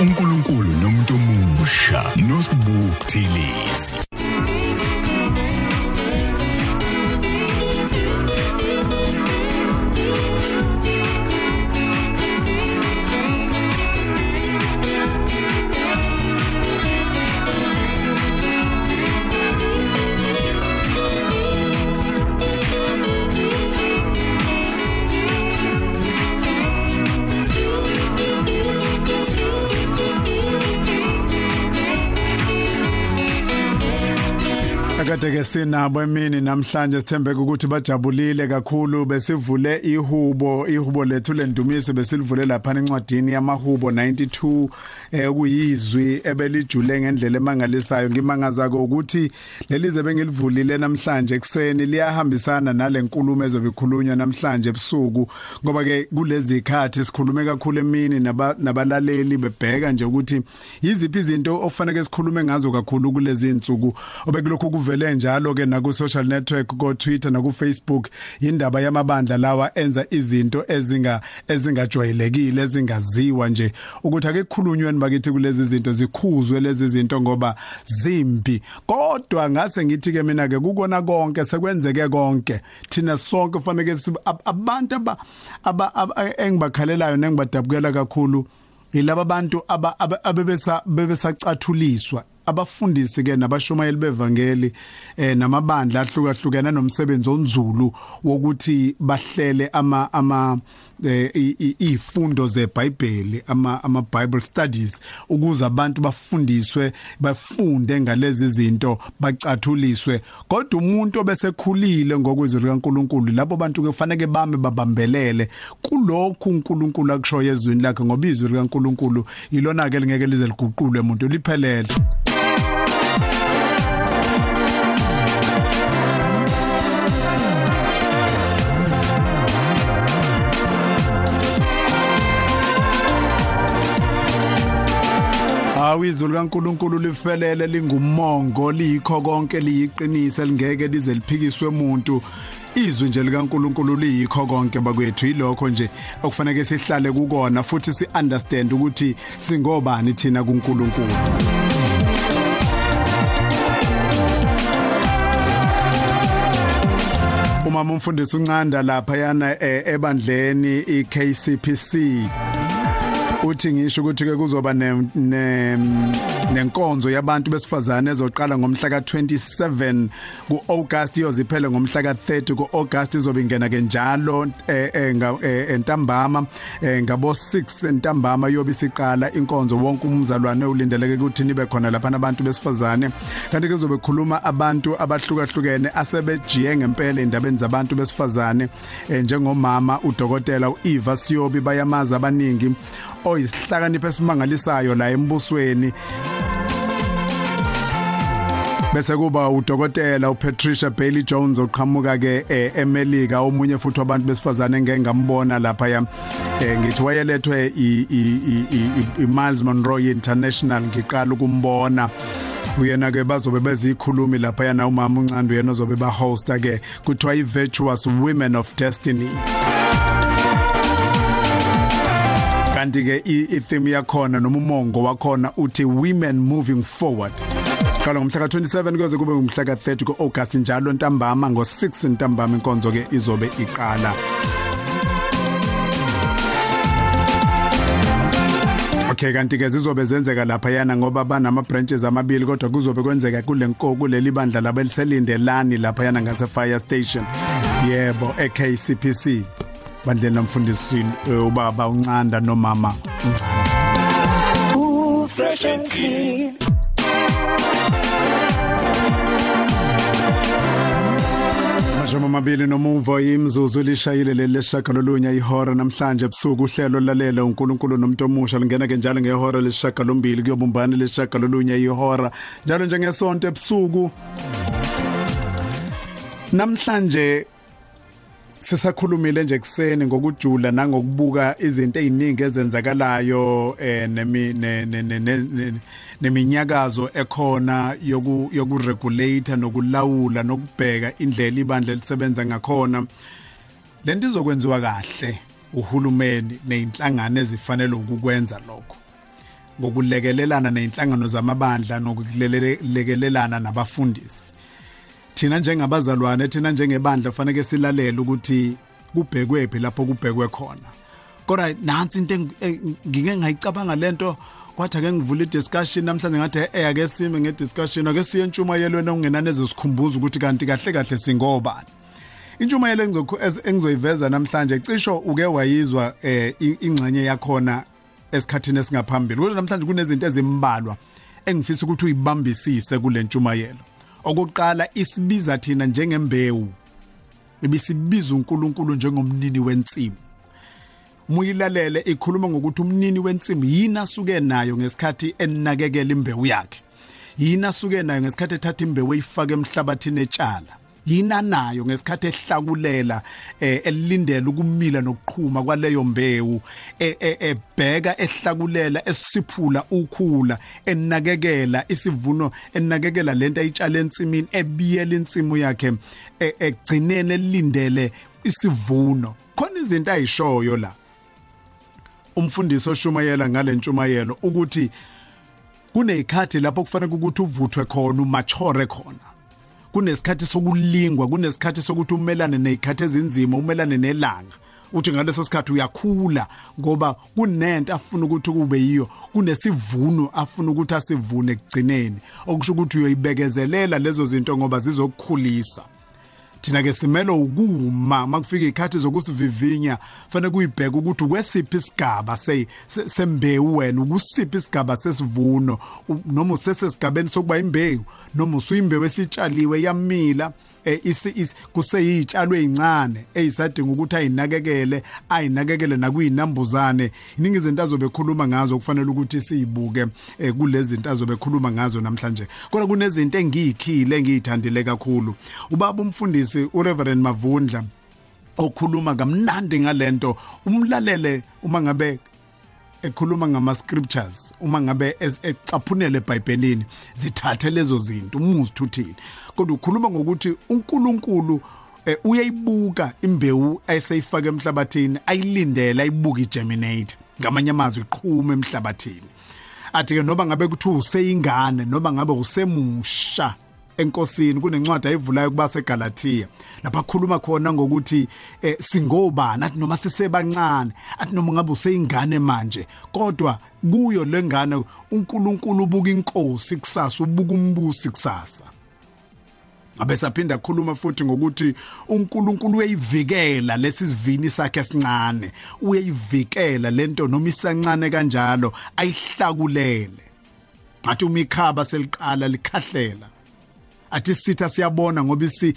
uNkulunkulu nomuntu omusha. Nosibukthilisi Akade ke sinabo emini namhlanje sithembeka ukuthi bajabulile kakhulu besivule ihubo ihubo lethu lendumiso besilivule lapha encwadini yamahubo 92 eh kuyizwi ebelijule ngendlela emangalisayo. Ngimangaza ukuthi lelize bengilivulile namhlanje ekseni liyahambisana nalenkulumo ezobikhulunywa namhlanje ebusuku ngoba ke kulezi ikhathi sikhulume kakhulu emini nabalaleli bebheka nje ukuthi yiziphi izinto ofanele sikhulume ngazo kakhulu kulezi insuku obekulokhu kuvele njalo ke na ku social network ko Twitter na ku Facebook indaba yamabandla lawa enza izinto ezinga ezingajwayelekile ezingaziwa nje. Ukuthi ake kukhulunywe bakithi kulezi zinto zikhuzwe lezi zinto ngoba zimbi. Kodwa ngase ngithi ke mina ke kukona konke sekwenzeke konke. Thina sonke kufanele abantu aba engibakhalelayo nengibadabukela kakhulu yilabo bantu abebesa bebesacathuliswa abafundisi ke nabashumayeli bevangeli eh namabandla ahlukahlukene nomsebenzi onzulu wokuthi bahlele ama ama izifundo zeBhayibheli ama ama Bible studies ukuze abantu bafundiswe bafunde ngalezi zinto bacathuliswe kodwa umuntu obesekhulile ngokwezwi likaNkuluNkulu labo bantu kufanele bame babambelele. Kulokhu uNkulunkulu akushoyo ezwini lakhe ngoba izwi likaNkuluNkulu ilona ke lingeke lize liguqulwe umuntu liphelele. Hawu izulu kaNkuluNkulu lifelele lingumongo likho konke liyiqinise lingeke lize liphikiswe umuntu izwi nje likaNkuluNkulu liyikho konke bakwethu yilokho nje okufanele sihlale kukona futhi si understand ukuthi singobani thina kuNkuluNkulu. Umama umfundisi uncanda lapha yana ebandleni iKCPC uthi ngisho ukuthi ke kuzoba ne nenkonzo yabantu besifazane ezoqala ngomhla ka27 kuAugust iyoziphele ngomhla ka30 kuAugust izobe ingena ke njalo entambama ngabo 6 entambama yobe siqala inkonzo. Wonke umzalwane ulindeleke ukuthi nibe khona lapha nabantu besifazane. Kanti ke kuzobe khuluma abantu abahlukahlukene asebejiye ngempela indabeni zabantu besifazane njengomama udokotela uEva Siyobi bayamaza abaningi oyisihlakanipho esimangalisayo la embusweni. Bese kuba udokotela uPatricia Bailey Jones oqhamuka ke eMelika. Omunye futhi wabantu besifazane engeke ngambona lapha ya ngithi wayelethwe i Miles Monroe International ngiqala ukumbona. Uyena ke bazobe bezikhulumi lapha yana umama uncane uyena ozobe ba hosta ke kuthiwa i virtuous women of destiny. Kanti ke i-theme yakhona noma umongo wakhona uthi women moving forward. Qala ngomhla ka27 kuze kube ngomhla ka30 kuAugust njalo ntambama ngo6 ntambama inkonzo ke izobe iqala. Okay kanti ke zizobe zenzeka lapha yana ngoba banama branches amabili kodwa kuzobe kwenzeka kule nko kuleli bandla labeliselindelani lapha yana ngase fire station. Yebo eKCPC bandleni namfundisi ubaba uncanda nomama uncanda u fresh and clean. Mashoma mabili nomuvo imzuzu lishayile leleshaka lolunya ihora namhlanje ebusuku uhlelo lalela uNkulunkulu nomuntu omusha lingena ke njalo ngehora leshaka lombili kuyobumbana leshaka lolunya ihora njalo njengesonto ebusuku. Namhlanje sisakhulumile nje kuseni ngokujula nangokubuka izinto eziningi ezenzakalayo eh nemi neminyakazo ekhona yoku yokuregulate nokulawula nokubheka indlela ibandla lisebenza ngakhona. Lento izokwenziwa kahle uhulumeni nezinhlangano ezifanele ukukwenza lokho. Ngokulekelelana nezinhlangano zamabandla nokulekelelana nabafundisi. Thina njengabazalwane thina njengebandla fanele silalele ukuthi kubhekwe phi lapho kubhekwe khona. Kodwa nansi into ngike ngayicabanga lento kwathi ake ngivula i-discussion namhlanje ngathi eh ake sime nge-discussion ake siye entshumayelweni okungenani ezosikhumbuza ukuthi kanti kahle kahle singobani intshumayelo engizoyiveza namhlanje cisho uke wayizwa eh ingxenye yakhona esikhathini esingaphambili. Kodwa namhlanje kunezinto ezimbalwa engifisa ukuthi uyibambisise kule ntshumayelo. Okokuqala isibiza thina njengembewu. Ebisibiza uNkulunkulu njengomnini wensimu. Muyilalele ikhuluma ngokuthi umnini wensimu yina asuke nayo ngesikhathi enakekela imbewu yakhe? Yina asuke nayo ngesikhathi ethatha imbewu eyifaka emhlabathini etshala? Yina nayo ngesikhathi ehlakulela eh, elindela ukumila nokuqhuma kwaleyo mbewu e, e, ebheka ehlakulela esiphula ukhula enakekela isivuno enakekela lento ayitshala ensimini ebiyela insimu yakhe e, egcinene elindele isivuno. Khona izinto ayishoyo la. Umfundisi oshumayela ngalentshumayelo ukuthi kunezikhathi lapho kufanele ukuthi uvuthwe khona umachore khona. Kunesikhathi sokulingwa kunesikhathi sokuthi umelane nezikhathi ezinzima umelane nelanga. Uthi ngaleso sikhathi uyakhula ngoba kunento afuna ukuthi kube yiyo kunesivuno afuna ukuthi asivune ekugcineni. Okusho ukuthi uyoyibekezelela lezo zinto ngoba zizokukhulisa. Thina ke simelo ukuma makufika ikhathi zokusivivinya fanele kuyibheka ukuthi ukwesiphi isigaba sembewu wena ukusiphi isigaba sesivuno noma usesesigabeni sokuba imbewu noma usuyimbewu esitshaliwe yamila Eh, kuseyitshalo ezincane ezisadinga ukuthi ayinakekele ayinakekele nakuyinambuzane. Iningi izinto azobe ekhuluma ngazo kufanele ukuthi sizibuke eh, kulezi zinto azobe ekhuluma ngazo namhlanje. Kodwa kunezinto engiyikhile engiyithandile kakhulu. Ubaba umfundisi uReverend Mavundla okhuluma kamnandi ngalento. Umlalele uma ngabe ekhuluma ngama scriptures uma ngabe ecaphunele eBhayibhelini zithathe lezo zinto umuzi uthini kodwa ukhuluma ngokuthi uNkulunkulu eh, uyayibuka imbewu eseyifaka emhlabathini ayilindele ayibuka igerminate. Ngamanye amazwi iqhuma emhlabathini. Athi ke noba ngabe kuthiwa useyingane noba ngabe usemusha enkosini kunencwadi ayivulayo kuba seGalatia lapha akhuluma khona ngokuthi eh, singobani athi noma sisebancane athi noma ngabe useyingane manje kodwa kuyo lengane uNkulunkulu ubuka inkosi kusasa ubuka umbusi kusasa. Abesaphinda khuluma futhi ngokuthi uNkulunkulu uyayivikela lesivini sakhe esincane uyayivikela lento noma isancane kanjalo ayihlakulele. Ngathi umikhaba seliqala likhahlela athi sitha siyabona ngoba isi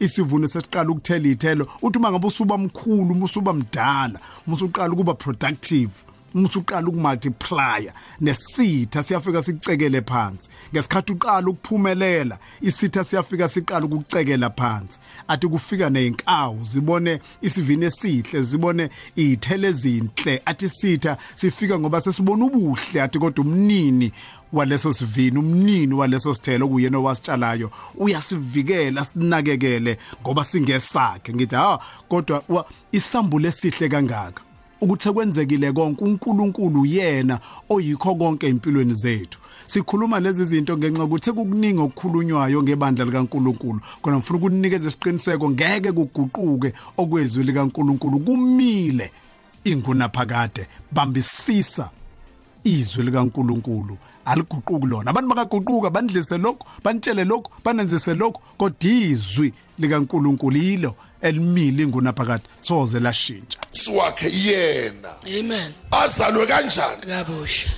isivuno sesiqala ukuthela ithelo uthi uma ngabe usuba mkhulu uma usuba mdala uma usuqala ukuba productive umuthi uqala ukumultiplya nesitha siyafika sicekele phansi. Ngesikhathi uqala ukuphumelela isitha siyafika siqala ukucekela phansi. Athi kufika nezinkawu zibone isivini esihle zibone izithele ezinhle. Athi sitha sifika ngoba sesibona ubuhle athi kodwa umnini waleso sivini umnini waleso sithelo kuyena owasitshalayo uyasivikela sinakekele ngoba singesakhe. Ngithi ha kodwa isambulo esihle kangaka? Ukuthi kwenzekile konke uNkulunkulu yena oyikho konke empilweni zethu. Sikhuluma lezi zinto ngenxa ukuthi kukuningi okukhulunywayo ngebandla likaNkulunkulu. Khona ngifuna ukunikeza isiqiniseko ngeke kuguquke okwezwi likaNkulunkulu. Kumile inguna phakade bambisisa izwi likaNkulunkulu. Aliguquki lona. Abantu bakaguquka bandlise lokho bantshele lokho banenzise lokho kodwa izwi likaNkulunkulu yilo elimile inguna phakade soze lashintsha. Wakhe yena. Amen. Azalwe kanjani? Kabusha.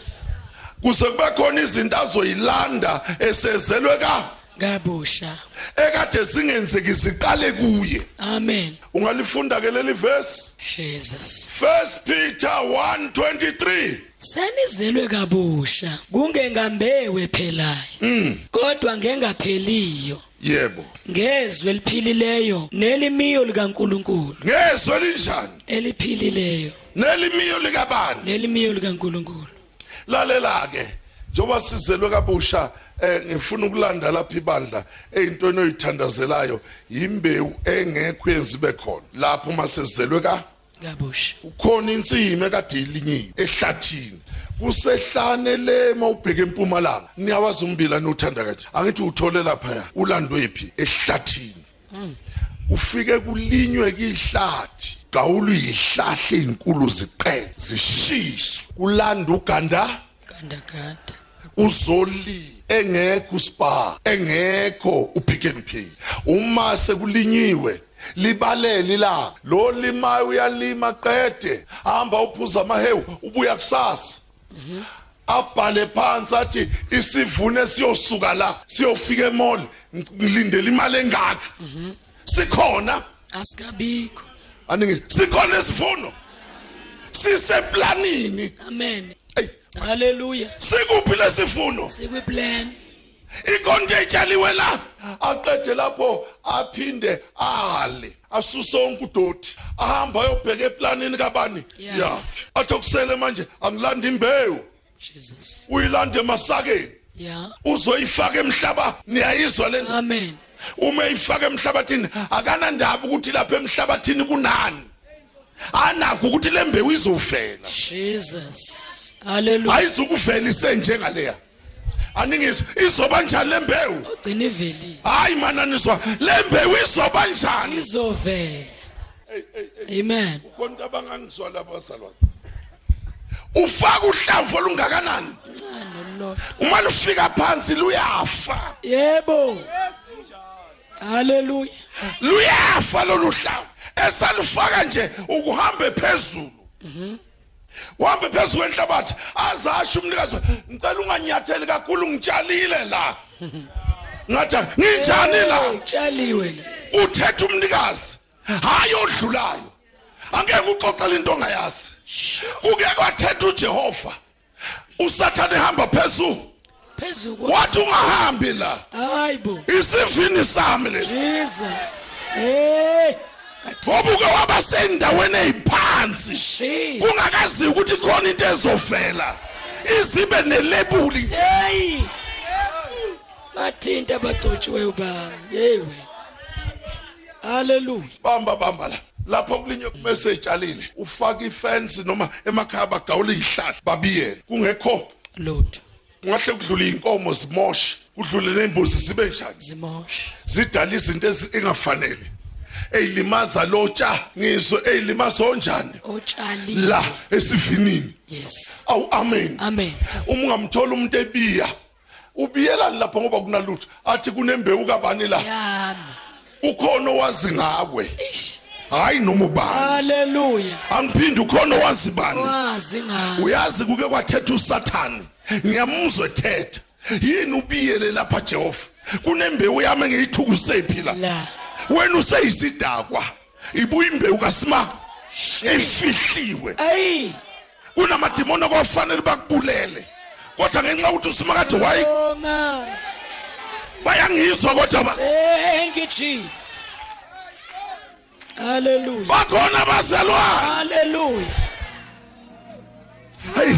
Kuze kube khona izinto azoyilanda esezelwe ka kabusha. Ekade singenzeki siqale kuye. Amen. Ungalifunda ke leli verse? Jesus. 1 Peter 1:23 senizelwe kabusha kungengambewe phelayo. Kodwa ngengapheliyo. Yebo. Ngezwe eliphilileyo nelimiyo likaNkuluNkulu. Ngezwe linjani? Eliphilileyo. Nelimiyo likabani? Nelimiyo likaNkuluNkulu. Lalela ke njoba sizelwe kabusha eh ngifuna ukulanda lapha ibandla ezintweni oyithandazelayo imbewu engekho yenzibe khona. Lapho masizelwe ka? Kabusha. Ukhona insimi ekade ilinyiwe ehlathini. Kusehlane le mawubheka empumalanga. Niyawazi umbila nothanda kanje. Angithi uthole lapha ulandwe phi? Ehlathini. Ufike kulinywe kihlathi. Gawulu yihlahle izinkulu ziqe zishiswe. Kulanda uganda? Ganda ganda uzoli engekho uspa engekho upick and pay uma sekulinyiwe libalele la lo limayo uyalima qede hamba uphuza amahewu ubuya kusasa. Abhale phansi athi isivuno siyosuka la siyofika emall ngilindele imali engaka. Sikhona? Asikabikho. Aningi sikhona isivuno? Siseplanini? Amen. Haleluya sikuphi lesivuno sikwiplan ikonto etshaliwe la. Aqede lapho aphinde ale asuse wonke udoti. Ahamba ayobheka eplanini kabani? Yakhe athi okusele manje angilanda imbewu. Jesus. Uyilanda emasakeni. Yeah. Uzoyifaka emhlaba niyayizwa le amen. Uma ifaka emhlabathini akanandaba ukuthi lapha emhlabathini kunani? Anakho ukuthi le mbewu izovela jesus. Haleluya ayizukuvela isenjengaleya aningizwa izoba njani le mbewu? Ugcina ivelile hayi mananiswa le mbewu izoba njani? Izovela. Amen. Konke abangangizwa laba bazalwane. Ufaka uhlamvu olungakanani? Uma lufika phansi luyafa. Yebo. Haleluya luyafa lolu hlamvu. Esalufaka nje ukuhambe phezulu. Uhambe phezulu kwenhlabathi azasho umnikazi ngicela unganyatheli kakhulu ngitshalile la. Ngathi nginjani la? Utshaliwe la uthetha umnikazi hayi odlulayo angeke uxoxele into ongayazi. Kuke kwathetha uJehova usathane ehamba phezulu phezulu kwa- wathi ungahambi la. Hayibo isivini sami lesi. Jesus. Hey. Obuke waba sendaweni eziphansi Jesus. kungakazi ukuthi khona into ezovela izibe nelebuli nje. Bathinta abagcotshiweyo bami wena haleluya bamba bamba la. Lapho kulinywe kumese etshalile. Ufaka ifence noma emakhaya bagawula izihlahla babiyele. Kungekho. Lord kungahle kudlule inkomo zimoshe kudlule nembuzi zibe njani? Zimoshe. Zidala izinto ezi- engafanele. Eyilimaza lotsha ngizwe eyilimaza onjani? Otshaliwe la esivinini. Yes. Awu amen. Amen. Uma ungamthola umuntu ebiya. Ubiyelani lapho ngoba kunalutho? Athi kunembewu kabani la? Yami. Ukhona owazi ngakwe ish hayi noma ubani. Haleluya angiphindi ukhona owazi bani. Wazi ngawe. Uyazi kuke kwathetha usathani ngiyamuzwa ethetha. Yini ubiyele lapha Jehova kunembewu yami engiyithukuse la? La. Wena useyisidakwa. Ibuya imbewu kasima efihliwe ayi kunamadimoni okwafanele bakubulele. Kodwa ngenxa ukuthi usimakade wayi bayangizwa kodwa bas- thank you jesus. Haleluya bakhona abazalwane. Haleluya Hey,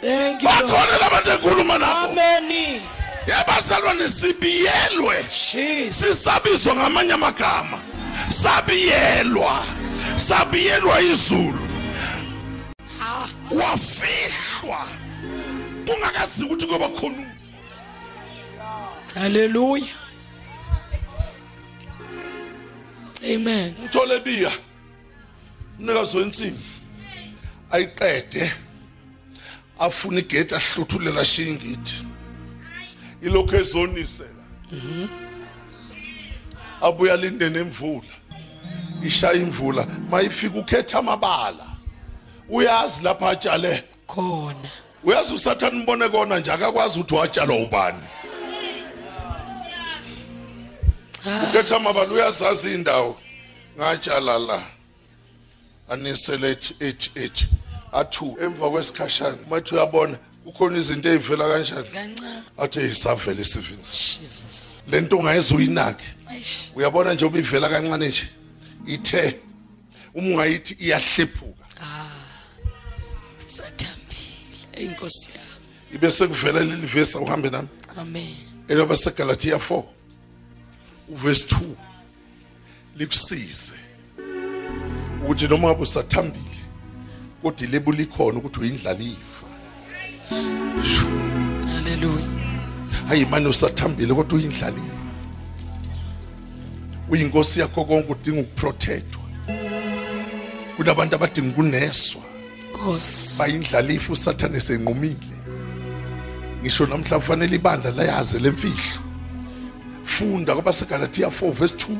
thank you bakhona labantu enkhuluma nabo amen. Yabazalwane sibiyelwe sisabizwa ngamanye amagama. Sabiyelwa. Sabiyelwa izulu. Wafihlwa. Kungakazi ukuthi kuba khona haleluya amen. Uthole biya umnikazi wensimbi ayiqede. Afuna igate ahluthulela shingithi ilokhu ezonisela. Abuya linde nemvula ishaya imvula mayifika ukhetha amabala. Uyazi lapha atshale? Khona. Uyazi usathane mbone kona nje akakwazi ukuthi watshalwa ubani. Ukhetha amabala uyazazi indawo. Ngatshala la. Anisele ethi ethi ethi. Athu emva kwesikhashana mathi uyabona. Kukhona izinto ezivela kanjani? Kancane. Athi isavela isivini jesus. Lento ungayeza uyinake uyabona nje ubivela kancane nje? Ithe uma ungayithi iyahlephuka. Sathambile inkosi yami. Ibe sekuvela leli verse uhambe nami. Amen. Eloba seGalatia 4 uverse 2 likusize. Ukuthi noma ngabe usathambile kodwa ilebuli ikhona ukuthi uyindlalifa. Haleluya hayi manje usathambile kodwa uyindlalifa uyinkosi yakho konke udinga ukuprotectwa kunabantu abadinga ukuneswa. Nkosi. Bayindlalifa usathane senqumile ngisho namhla kufanele ibandla layazi lemfihlo funda kwabaseGalatia 4 verse 2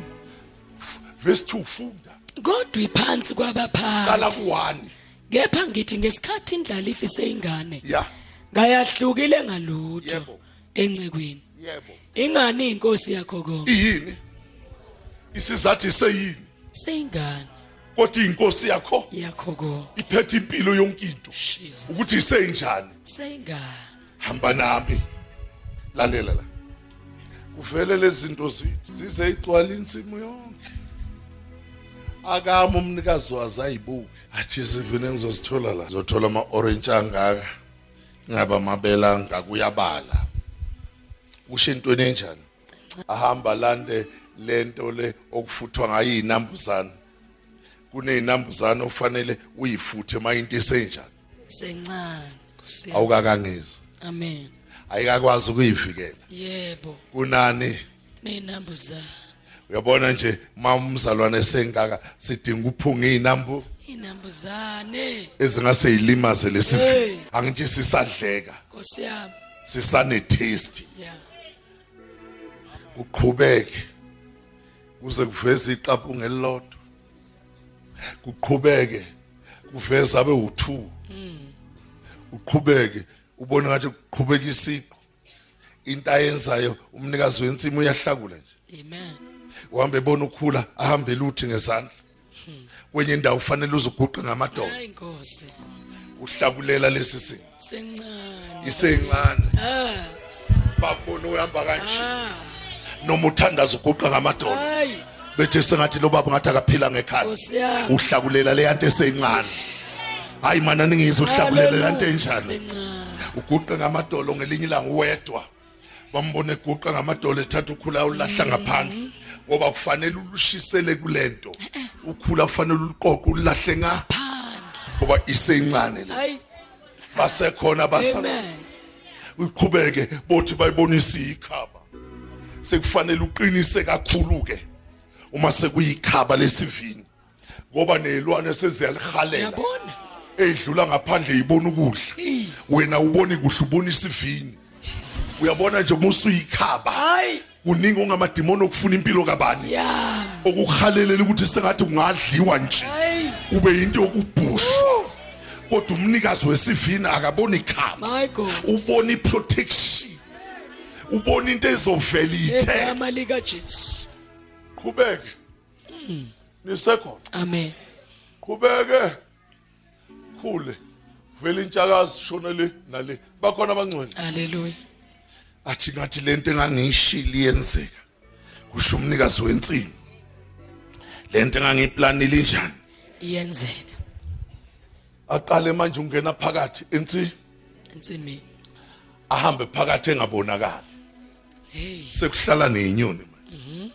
F- verse 2 funda. Kodwa iphansi qala kwabaphathi ku1 kepha ngithi ngesikhathi indlalifa iseyingane. Ya. Ngayahlukile ngalutho Yebo. encekweni yebo. Ingani inkosi yakho konke iyini? Isizathi seyini? Seyingane kodwa inkosi yakho yakho konke iphethe impilo yonke into Jesus. Ukuthi isenjani seyingane hamba nami. Lalela la. Kuvele lezi zinto zithi zize igcwala insimo yonke. Akama umnikazi wazo ayibuke athi sivine ngizosithola la ngizothola ama orange angaka. Ngaba mabela ngakuyabala. Kusho intweni enjani ahamba lande lento le okufuthwa ngayo inambuzane kuneyinambuzane ofanele uyifuthe mayinto isenjani sencane Nkosi yami. awukakangizwa amen. Ayikakwazi ukuyivikela. Yebo. Kunani? Nenambuzana uyabona nje uma umzalwane sengaka sidinga uphunga izinambu inambuzane. Ezingase yilimaze Hey. lesifi angithi sisadleka. Nkosi yami. Sisane taste ya. Uqhubeke kuze kuveze iqaphu ngelilodwa. Kuqhubeke. Kuveze abe u2 uqhubeke. Ubone ngathi kuqhubeka isiqo into ayenzayo umnikazi wensimu uyahlakula nje. Amen. Uhambe ebona ukhula ahambe luthi ngezandla kwenye indawo ufanele uzuguqe ngamadolo. Hayi inkosi uhlakulela lesi simo. Sencane isencane. Ah. Babona uhamba kanje. Ah. Noma uthandaza uguqa ngamadolo. Hayi. Bethe sengathi lo baba ngathi akaphila ngekhala Nkosi yami. uhlakulela le yanto esencane. Hayi mana ningizwe uhlakulela le yanto enjani sencane uguqe ngamadolo ngelinye ilanga uwedwa. Bambone eguqa ngamadolo ethatha ukhula ulahla ngaphandle. Ngoba kufanele ulushisele kulento. Ukhula kufanele uliqoqe ulahle nga. Ngoba isencane le. Basekhona basala. Uqhubeke bothi bayibonisa ikhaba. Sekufanele uqinise kakhulu ke uma sekuyikhaba lesivini. Ngoba nelwane seziyalihalela yabona edlula ngaphandle ibona ukudla. Wena uboni kuhle ubona isivini. Uyabona nje musuyikhaba hayi. Uningi ongamadimoni okufuna impilo kabani? Okuhalelela ukuthi sengathi kungadliwa nje. Ube into yokubhushwa. Kodwa umnikazi wesivini akaboni god. Ubona iprotection. Ubona into ezovela ithe. Egama lika Jesu qhubeke nisekhona amen. Qhubeke. Khule. Vele intshakazi shona le nale. Bakhona abangcwele haleluya athi ngathi lento engangiyishili yenzeka kusho umnikazi wensimu. Lento engangiyiplanile njani iyenzeka. Aqale manje ungena phakathi ensi? Insimini ahambe phakathi engabonakali. Hey. Sekuhlala nezinyoni manje.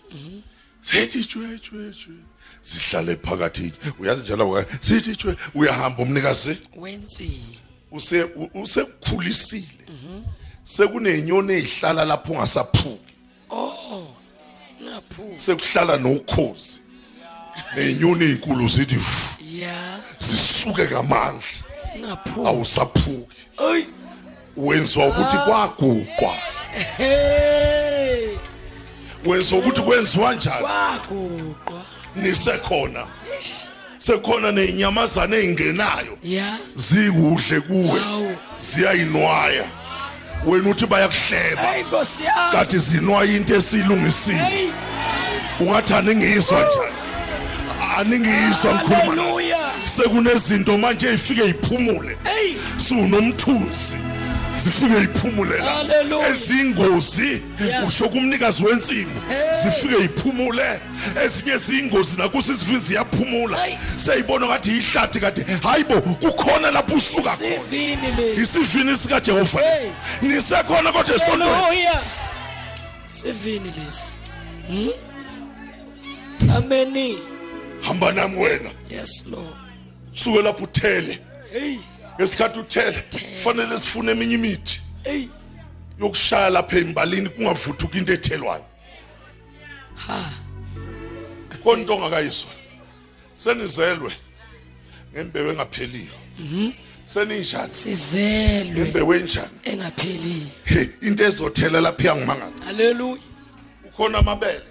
Sithi jwe jwe jwe. Sihlale phakathi. Uyazi njalo sithi jwe uyahamba umnikazi? Wensi. Use usekukhulisile sekunezinyoni ezihlala lapho ungasaphuki. Oh ngaphu sekuhlala nokhozi. Nezinyoni ezinkulu zithi "Fu," ya. Zisuke ngamandla. Ngaphu awusaphuki. Oy. Wenziwa ukuthi kwaguqwa hey. Wenziwa ukuthi kwenziwa njani? Kwaguqwa nisekhona. Sekhona nezinyamazane ezingenayo ya. Zikuhle kuwe. Ziyayinwaya. Wena uthi bayakuhleba. Hayi nkosi yami. Kanti zinwaya into esilungisile. Hey. Ungathi aningizwa njani aningizwa ngikhuluma nawe. haleluya sekunezinto manje ezifike iphumule. Hey. Siwunomthunzi. Zifike iphumule la. Hallelujah. ezingozi usho kumnikazi wensimu zifike iphumule. Ezinye ziyingozi nakusi zifike ziyaphumula. Seyibona ngathi ihlathi kade. Hayibo kukhona lapho usuka khona. Isivini sika Jehova nisekhona kodwa haleluya sivini lesi. Hmm? Ameni. Hamba nami wena. Yes lord. Suke lapho uthele. Hey. Ngesikhathi uthela kufanele sifune eminye imithi. Hey yokushaya lapha embalini kungavuthuka into ethelwayo. Ha. Konto ongakayizwa. Senizelwe ngembewu engapheliyo. Seninjani? Sizelwe ngembewu enjani? engapheliyo. He into ezothela lapha yangimangaza haleluya ukhona amabele.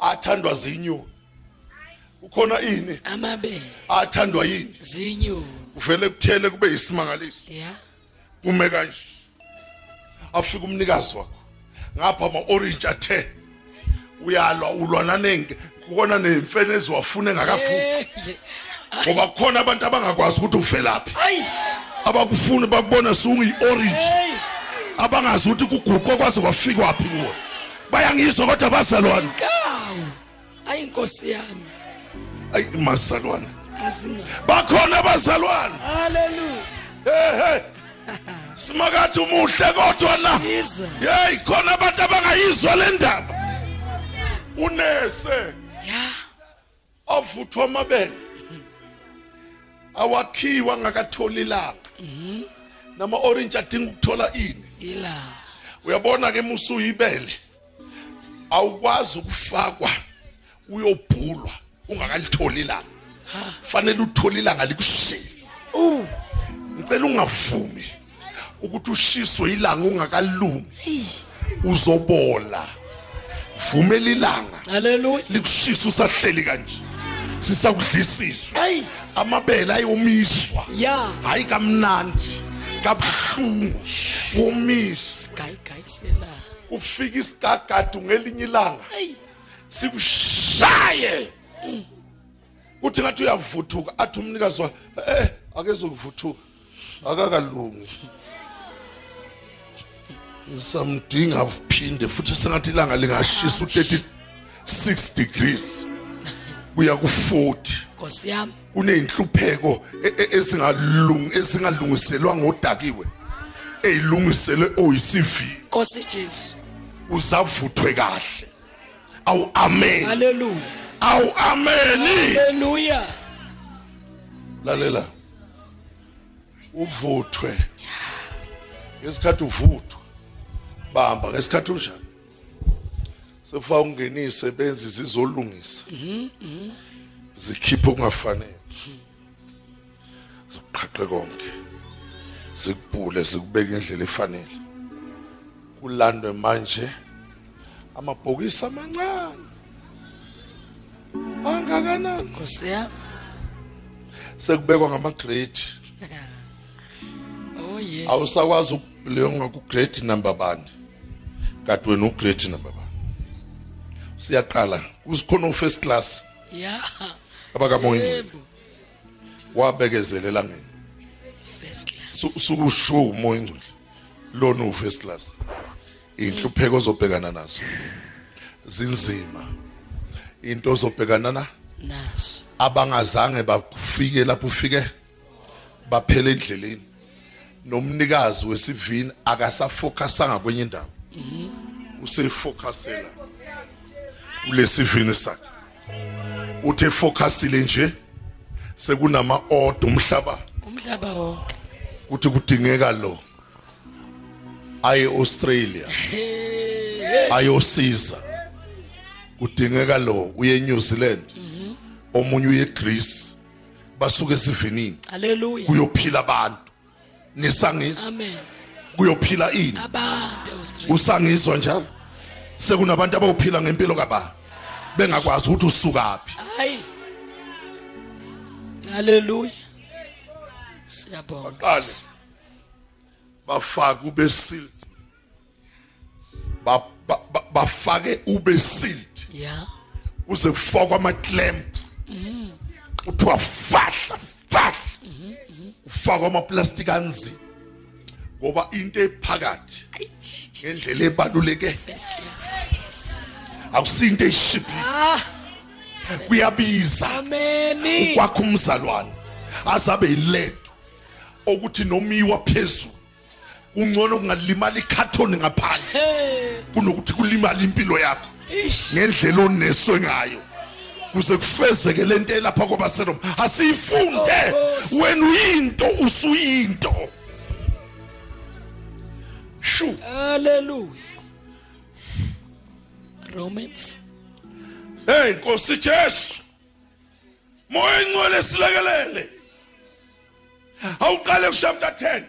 Athandwa zinyoni. Ukhona ini? Amabele. Athandwa yini? Zinyoni. Uvele kuthele kube isimangaliso ya. Ume kanje. Afika umnikazi wakho. Ngapha ama orange athe uyalwa ulwa nanenge. Ukona nemfene eziwafuna engakafuthi Eh, ngoba kukhona abantu abangakwazi ukuthi uvelaphi. Abakufuni bakubona sunguyi orange abangazi ukuthi kuguqwa kwaze kwafika waphi kuwo bayangizwa kodwa bazalwane. Kawu. Ayi inkosi yami. Ayi mazalwane. Bakhona abazalwane. Haleluya ehe. Simakathi umuhle kodwa na? Hey khona abantu abangayizwa le ndaba. Unese. Ya. Avuthwa amabele. Awakhiwa ngakatholi ilanga nama orange adinga ukuthola ini? Ila. Uyabona ke musuyibele awukwazi ukufakwa uyobhulwa ungakalitholi ilanga. Fanele uthole ilanga likushisa. Ngicela ungavumi ukuthi ushiswe ilanga ungakalungi uzobola. Vumela ilanga. Haleluya likushisa usahleli kanje. Sisakudlisiswa amabele ayomiswa. Ya. Hayi kamnandi. Kabuhlungu. Womiswa ufika isigagadu ngelinye ilanga. Sikushaye. Kuthi ngathi uyavuthuka. Athi umnikazi wa eh akezokuvuthuka akakalungi. Samdinga uphinde futhi sengathi ilanga lingashisa u36 degrees. Kuya ku40 inkosi yami. Kuneyinhlupheko e- e- ezingalungi ezingalungiselwa ngodakiwe ezilungiselwe oyisivi inkosi Jesu. Uzavuthwe kahle. Awu amen. Haleluya awu ameni. Haleluya lalela uvuthwe. Ngesikhathi uvuthwa bamba ngesikhathi unjani? Sefa ungenise benzi zizolungisa zikhiphe okungafanele. Ziqhaqhe konke. Zikubhule zikubeka indlela efanele. Kulandwe manje amabhokisi amancane. Angakanani? Inkosi yami. Sekubekwa ngama-grade. Oh yes. Awusakwazi ukuleyo ngaku-grade number bani kanti wena ugrade number bani siyaqala. Kuzikhona u-first class. Ya. Abakamoyingcwele yebo. Wabekezelela ngeni first class. Su- sukusho umoyingcwele lona uwu-first class. Iy'nhlupheko ozobhekana nazo. Zinzima. Into ozobhekana na? Naso. Abangazange bafike lapho ufike baphela endleleni. Nomnikazi wesivini akasafocusanga kwenye indawo. Usefocusela kulesivini sakhe. Uthe efocusile nje sekunama order umhlaba. Umhlaba wonke. Kuthi kudingeka lo aye Australia ayosiza. Kudingeka lo uye New Zealand. Omunye uye Greece. Basuke esivinini. Haleluya kuyophila abantu. Nisangizwa amen. Kuyophila ini? Abantu usangizwa njalo? Sekunabantu abawuphila ngempilo kaba bengakwazi ukuthi usukaphi hayi. Haleluya siyabonga. Baqale. Bafaka ubesilt ba- ba- ba- bafake ubesilt ya kuze kufakwa ama-clamp kuthiwa fahla fahla. Ufakwa amaplastiki anzima ngoba into ephakathi ngendlela ebaluleke. Akusinto eyishibhile ah. Kuyabiza. Ameni. Ukwakha umzalwane. Azabe yiledo okuthi nomiwa phezulu. Ungcono kungalimala ikhathoni ngaphandle. Kunokuthi kulimala impilo yakho. Ngendlela oneswe ngayo. Kuze kufezeke lento elapha kwabaseroma. Asiyifunde. Wena uyinto usuyinto. Shu. Haleluya romans. Hey nkosi Jesu. Moya engcwele silekelele awuqale ku chapter 10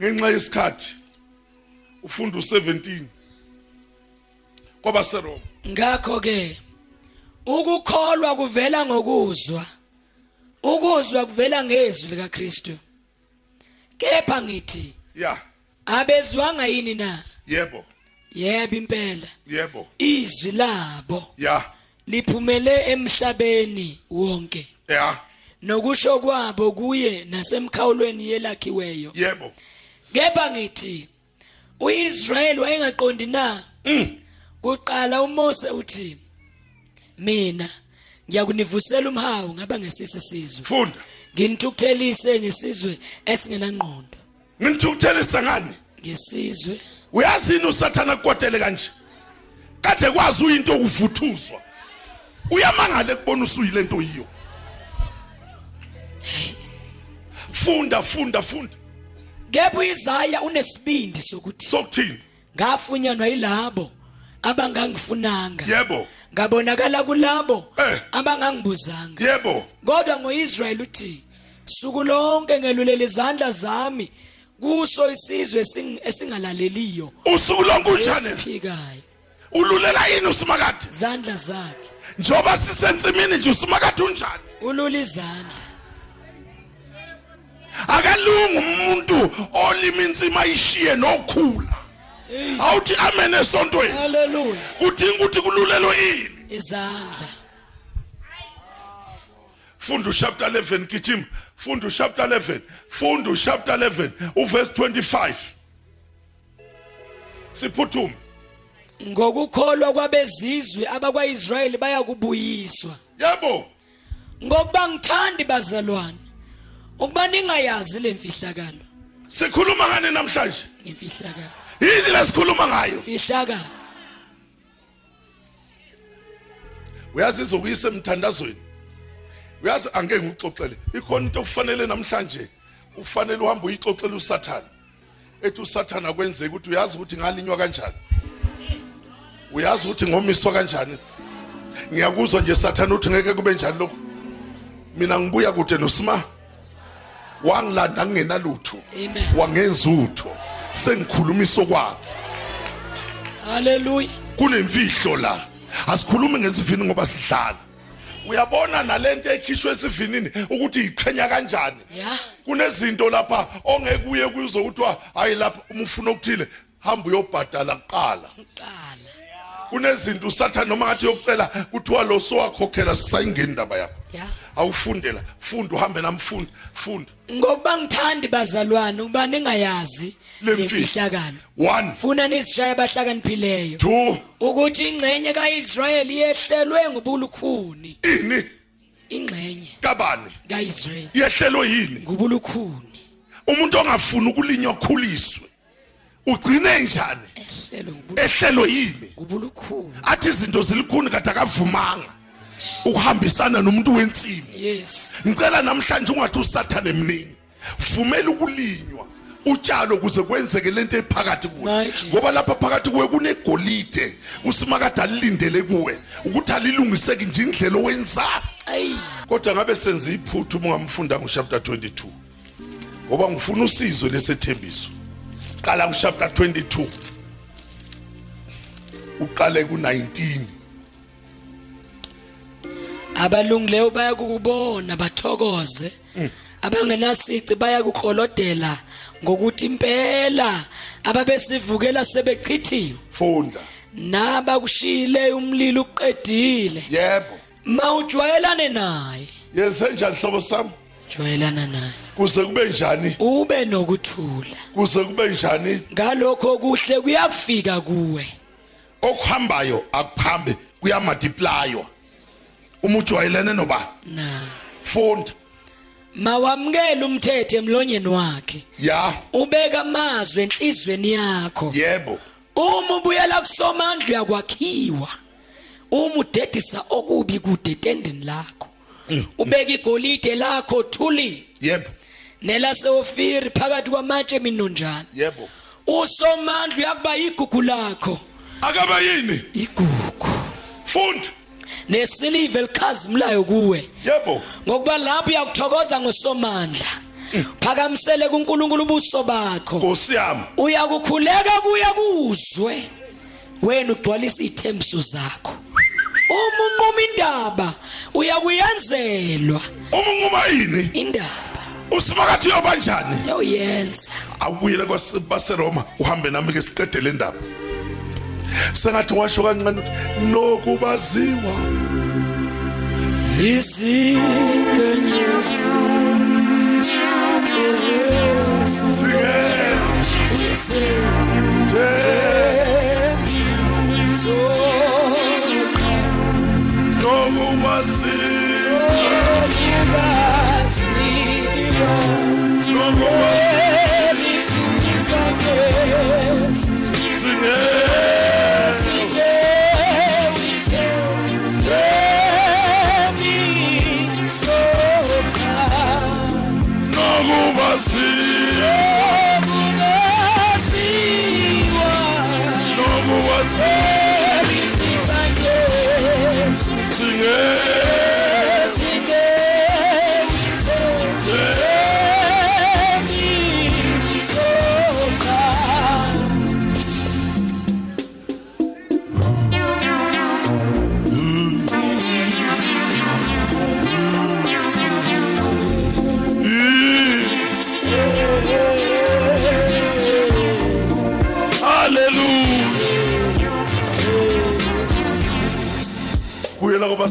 ngenxa yesikhathi ufunda u17 kwabaseroma ngakho ke ukukholwa kuvela ngokuzwa. Ukuzwa kuvela ngezwi lika Kristu kepha ngithi ya. abezwanga yini na? Yebo. Yebo impela. Yebo. Izwi labo ya. liphumele emhlabeni wonke. Ya. Nokusho kwabo kuye nasemkhawulweni yelakhiweyo. Yebo. Kepha ngithi uIsrael wayengaqondi na? Mm. Kuqala uMose uthi mina ngiyakunivusela umhawu ngaba ngesise sizwe. Funda. Nginithukuthelise ngesizwe esingenangqondo ngithukuthelisa ngani ngesizwe. Uyazini usathana kukodele kanje? Kade kwazi uyinto ukuvuthuzwa uyamangala ekubona usuyile nto yiyo. Funda funda funda. Kepha uIsaya unesibindi sokuthi sokuthini? ngafunyanwa yilabo. Abangangifunanga. Yebo. Ngabonakala kulabo Eh. abangangibuzanga. Yebo. Kodwa ngoIsrael uthi suku lonke ngelulela izandla zami kuso isizwe esing- esingalaleliyo. Usuku lonke unjani esiphikayo ululela yini usimakade izandla zakhe. Njoba sisensimini nje usimakade unjani? Ulula izandla. Akalungi umuntu olima insima ayishiye nokhula. Awuthi amen esontweni. Haleluya kudinga ukuthi kululelo yini izandla. Funda uchapter 11 gijima funda uchapter 11 funda uchapter 11 uverse 25 siphuthume ngokukholwa kwabezizwe abakwaIsrayeli bayakubuyiswa. Yebo. Ngokuba ngithandi bazalwane ukuba ningayazi lemfihlakalo sikhuluma ngani namhlanje? Ngemfihlakalo. Yini lesikhuluma ngayo? Fihlakalo uyazi izokuyisa emthandazweni? Uyazi angeke ngikuxoxele ikhona into okufanele namhlanje. Ufanele uhambe uyixoxele usathana ethi usathana kwenzeka ukuthi uyazi ukuthi ngalinywa kanjani. Uyazi ukuthi ngomiswa kanjani. Ngiyakuzwa nje sathana uthi ngeke kube njani lokho mina ngibuya kude nosima. Wangilanda ngingenalutho. Amen. wangenza utho sengikhulumisa kwakhe. Haleluya kunemfihlo la. Asikhulumi ngesivini ngoba sidlala. Uyabona nalento ekhishwe esivinini ukuthi iqhenya kanjani? Kunezinto lapha ongeke uye kuzo kuthiwa hayi lapha uma ufuna ukuthile hamba uyobhadala kuqala. Qala kunezinto usathane noma ngathi yokucela kuthiwa lo sowakhokhela sisayingeni indaba yakho. Ya. Awufundela. Funda uhambe namfunda funda. Ngokuba ngithandi bazalwane ukuba ningayazi. Lemfihlakalo one. Funa nisishaye abahlakaniphileyo. Two. Ukuthi ingxenye kaIsrayeli yehlelwe ngobulukhuni ini? Ingxenye. Kabani? kaIsrayeli. Yehlelwe yini? Ngobulukhuni umuntu ongafuni ukulinywa khuliswe ugcine njani? Ehlelwe yini? Ngobulukhuni athi izinto zilikhuni kade akavumanga. Ukuhambisana nomuntu wensimi. Yes. Ngicela namhlanje ungathi usathane emnini vumela ukulinywa. Utshalo kuze kwenzeke lento ephakathi kuwe. My Jesus. ngoba lapha phakathi kuwe kunegolide usimakade alilindele kuwe ukuthi alilungiseki nje indlela owenzayo ayi. Kodwa ngabe senze iphuthu uma ungamfunda ngochapter 22 ngoba ngifuna usizo lesethembiso. Qala kuchapter 22 uqale ku19 abalungileyo bayakubona bathokoze. Abangenasici bayakukholodela ngokuthi impela ababesivukela sebechithiwe funda. Nabakushile umlilo uqedile. Yebo. Mawujwayelane naye. Yenzenjani hlobo sami? Jwayelana naye. Kuze kube njani? Ube nokuthula. Kuze kube njani? Ngalokho kuhle kuyakufika kuwe. Okuhambayo akuphambe kuyamultiplywa uma ujwayelene noba? Na. Funda. Mawamkele umthetho emlonyeni wakhe. Ya. Ubeka amazwi enhlizweni yakho. Yebo. Uma ubuyela kusomandla uyakwakhiwa uma udedisa okubi kude tendini lakho. Ubeka igolide lakho thuli. Yebo. Nelaseofiri phakathi kwamatshe minonjana yebo. Usomandla uyakuba igugu lakho. Akaba yini? Igugu. Funda nesiliva elikhazimulayo kuwe. Yebo. Ngokuba lapho uyakuthokoza ngosomandla phakamisele kuNkulunkulu ubuso bakho. Nkosi yami. Uyakukhuleka kuya kuzwe. Wena ugcwalisa izithembiso zakho. Uma unquma indaba uyakuyenzelwa. Uma nguma yini? Indaba. Usifakathi yobanjani yoyenza awubuyele kwabaseroma uhambe nami ke siqede le ndaba sengathi washo kancane nokubaziwa. Izikenyezi haleluya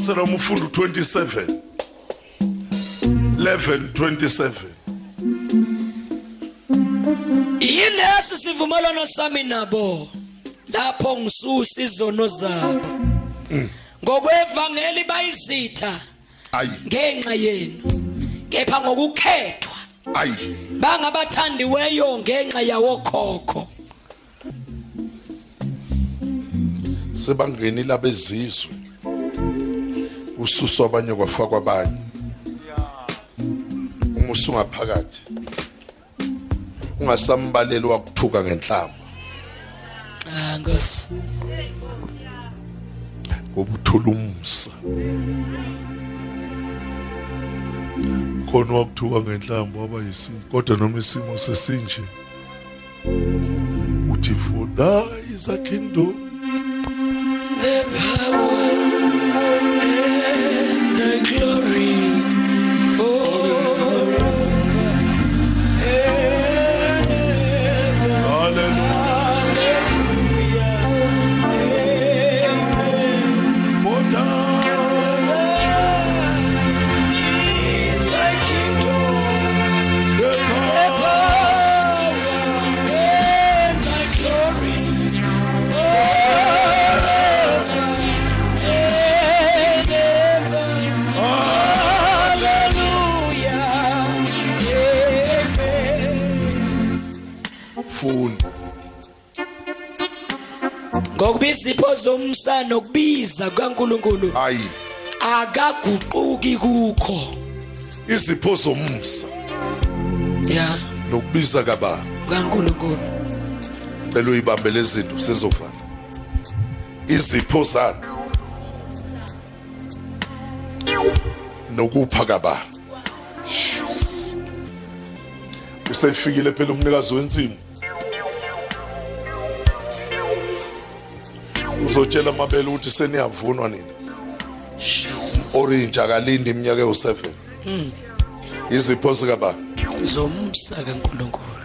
kwabaseroma ufunda u27 11 27 yilesi sivumelwano sami nabo lapho ngisusa izono zabo. Ngokwevangeli bayizitha ayi. ngenxa yenu kepha ngokukhethwa bangabathandiweyo ngenxa yawo khokho sebangenile abezizwe ususo abanye kwafakwa abanye. Uma usungaphakathi ungasambaleli wakuthuka ngenhlamba ah nkosi. Ngoba uthola umsa khona wakuthuka ngenhlamba waba yisimo kodwa noma isimo sesinje uthi for thy is a kingdom the power izipho zomsa nokubiza kaNkuluNkulu. Hayi. Akaguquki kukho. izipho zomsa. Ya, nokubiza kaba kaNkuluNkulu. cela uyibambe lezinto sizovala izipho zani nokupha kaba usefikile phela umnikazi wensimu uzotshela amabele ukuthi seniyavunwa nina Jesus. orange akalindi iminyaka ewu7 izipho zikaba? Zomsa kaNkuluNkulu.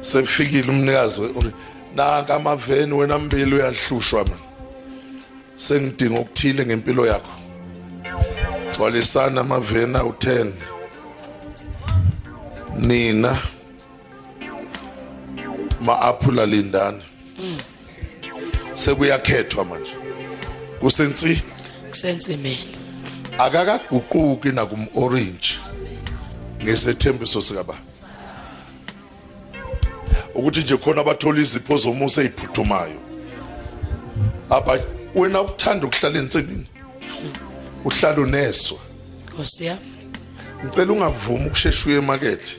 sefikile umnikazi nanka amaveni wena mbili uyahlushwa man. Sengidinga okuthile ngempilo yakho. Gcwalisana amaveni awu10 nina ma-aphula lindani sekuyakhethwa manje. Kusensi? Kusensimeni. akakaguquki nakum orange ngesethembiso sikaba. Ukuthi nje khona abathola izipho zomusa eziphuthumayo aba wena ukuthanda ukuhlala ensimini? Uhlala uneswa? Nkosi ngicela ungavumi ukushesha uye emakethe.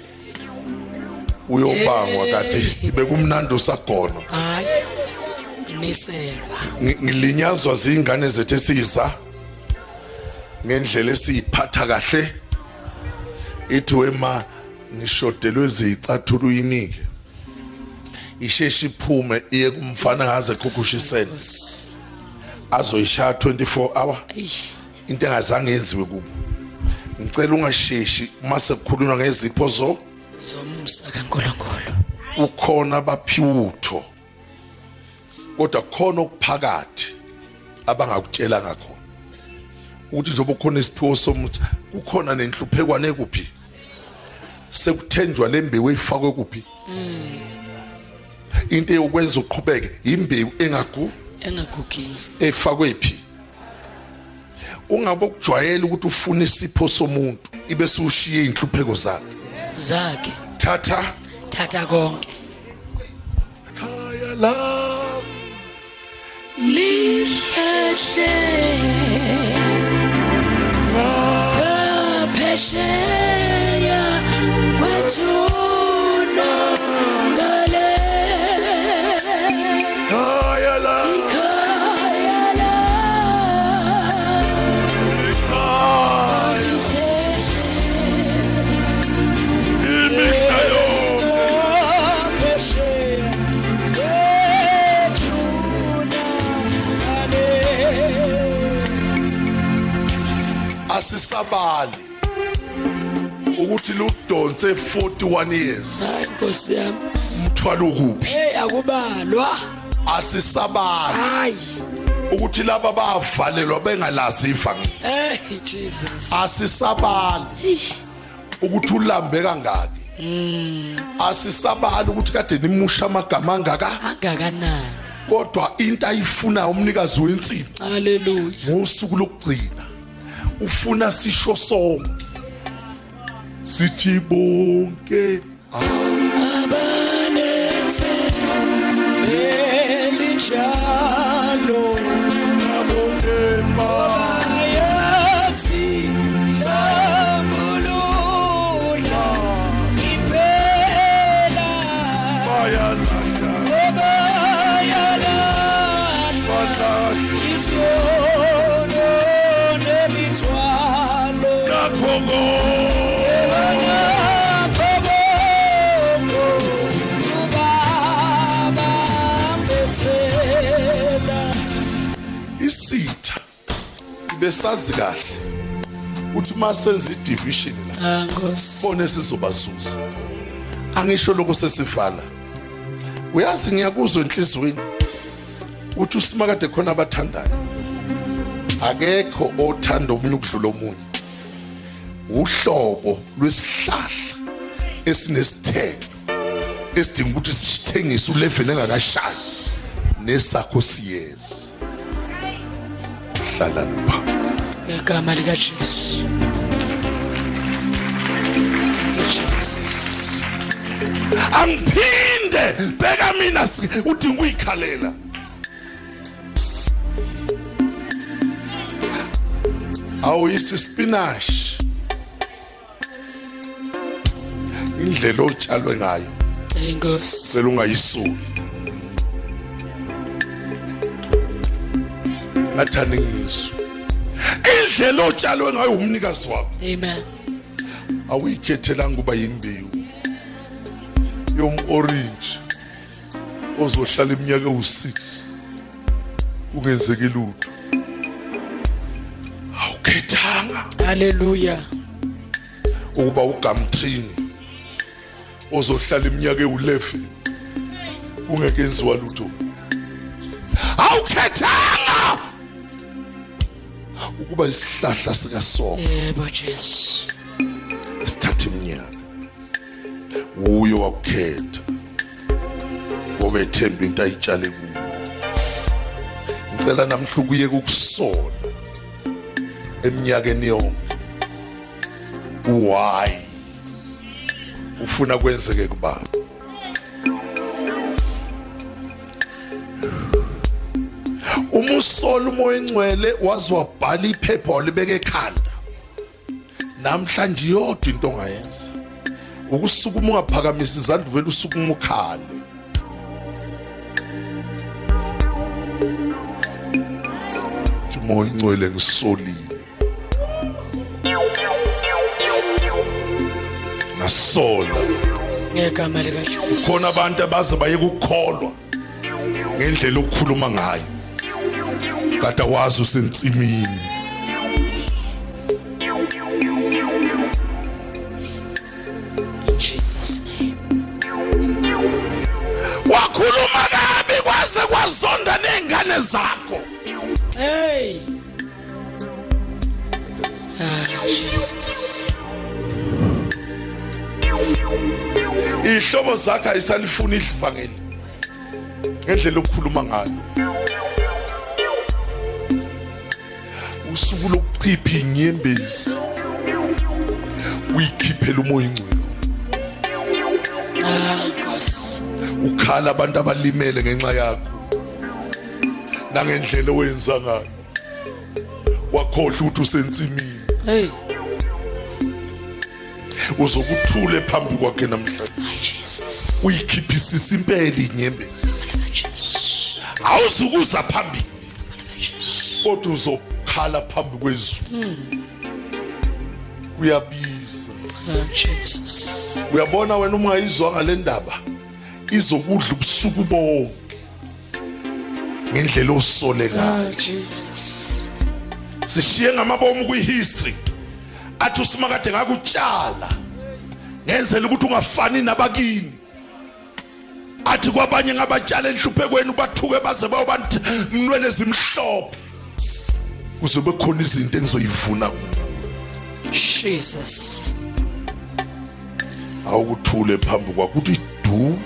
Uyobangwa kade ibe kumnandi usagona. Hayi. Niselwa. Ngi- ngilinyazwa zingane zethu esiza ngendlela esiyiphatha kahle. Ithi wema ngishodelwe izicathulo uyinike isheshe iphume iye kumfana ngaze khukhushisen azoyishaya 24 hour. Into engazange yenziwe kubo. Ngicela ungasheshi mase kukhulunywa ngezipho zo Zomsa kaNkuluNkulu. ukhona baphiwutho. Kodwa kukhona okuphakathi abangakutshela ngakhona. Ukuthi njengoba kukhona isiphiwo somuthi kukhona nenhluphekwane kuphi? Sekuthenjwa lembewu efakwe kuphi? Into yokwenza uqhubeke imbewu engagu Engagugi. efakwe phi? Ungabe ukujwayela ukuthi ufune isipho somuntu ibe sushiye inhlupheko zakhe? Zakhe. thatha. Thatha konke. khaya lami Lihlehle. Phesheya kwathuna asisabali ukuthi ludonse 41 years. Hayi nkosi yami. Umthwalo kuphi hey akubalwa. Asisabali. Hayi. Ukuthi laba bavalelwa bengalazi ifa hey jesus. Asisabali. Ukuthi ulambe kangaki? Asisabali ukuthi kade nimusha amagama angaka? Angakanani? Kodwa into ayifuna umnikazi wensimbi haleluya ngosuku lokugcina. Ufuna sisho sonke sithi bonke abanethe elinjalo ayazi besazi kahle ukuthi masenza idivision la bone sizobazuza. Angisho lokho sesivala. Uyazi ngiyakuzwa enhlizweni uthi usimakade khona abathandayo. Akekho othanda omunye ukudlula omunye. Uhlobo lwesihlahla esinesithelo esidinga ukuthi sithengise ulevel engakashayi. Nesakho siyeza hlalani phansi ngegama likajesu Jesus. angiphinde bheka mina si- udinga uyikhalela awuyisi spinach. Indlela otshalwe ngayo. Enkosi cela ungayisuki ngathani ngizwe indlela otshalwe ngayo umnikazi wakho amen. Awuyikhethelanga ukuba yimbewu yom-orange ozohlala iminyaka ewu-6 kungenzeki lutho. Awukhethanga. Haleluya ukuba ugamtrini ozohlala iminyaka ewu-11 kungekenziwa lutho. Awukhethanga! Ukuba isihlahla sikasomo yebo jesu. Esithatha iminyaka. Uyo wakukhetha ngoba ethemba into ayitshale kuyo. Ngicela namhla ukuye kukusola. Eminyakeni yonke. Why ufuna kwenzeke kubaba uma usola umoya engcwele wazi wabhala iphepha walibeka ekhanda. Namhlanje yodwa into ongayenza. Ukusukuma ungaphakamisa izandla uvela usukuma ukhale. Umoya engcwele ngisolile. Ngasola. Ngegama likaJesu. Khona abantu abaze baye ukukholwa ngendlela okukhuluma ngayo. Kade wazi name. Wakhuluma kabi kwaze kwazonda nezingane zakho. Hey! Ah Jesus. Ihlobo zakhe ayisalifuna idlivangeli ngendlela okukhuluma ngayo. Lokuchipha inyembezi. Uyikhiphela umoya ingcwele. Ukhala abantu abalimele ngenxa yakho. Nangendlela owenza ngayo. Wakhohlwa ukuthi usensimini. Hey. Uzokuthule phambi kwakhe namhlanje. Uyikhiphisisa impela inyembezi. Jesus. Awuzukuza phambili. Jesus. Kodwa uzokhala phambi kwezulu. Kuyabiza. Ah Jesus. Uyabona wena uma ungayizwa ngale ndaba? Izokudla ubusuku bonke. Ngendlela osole ngayo. Ah Jesus. Sishiye ngamabomu kwihistory. Athi usimakade ngakutshala. Ngenzela ukuthi ungafani nabakini. Athi kwabanye ngabatshala enhluphekweni bathuke baze bayobantu mnwele zimhlophe kuze bekhona izinto engizoyivuna. Jesus. Awukuthule phambi kwakho uthi du.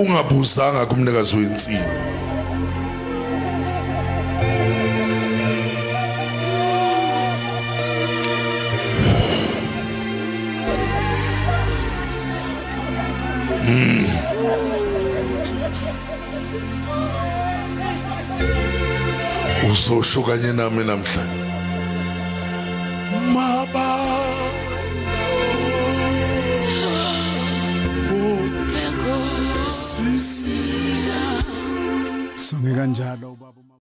Ungabuzanga kumnikazi wensimu uzosho kanye nami namhlanje. Kanjalo ubaba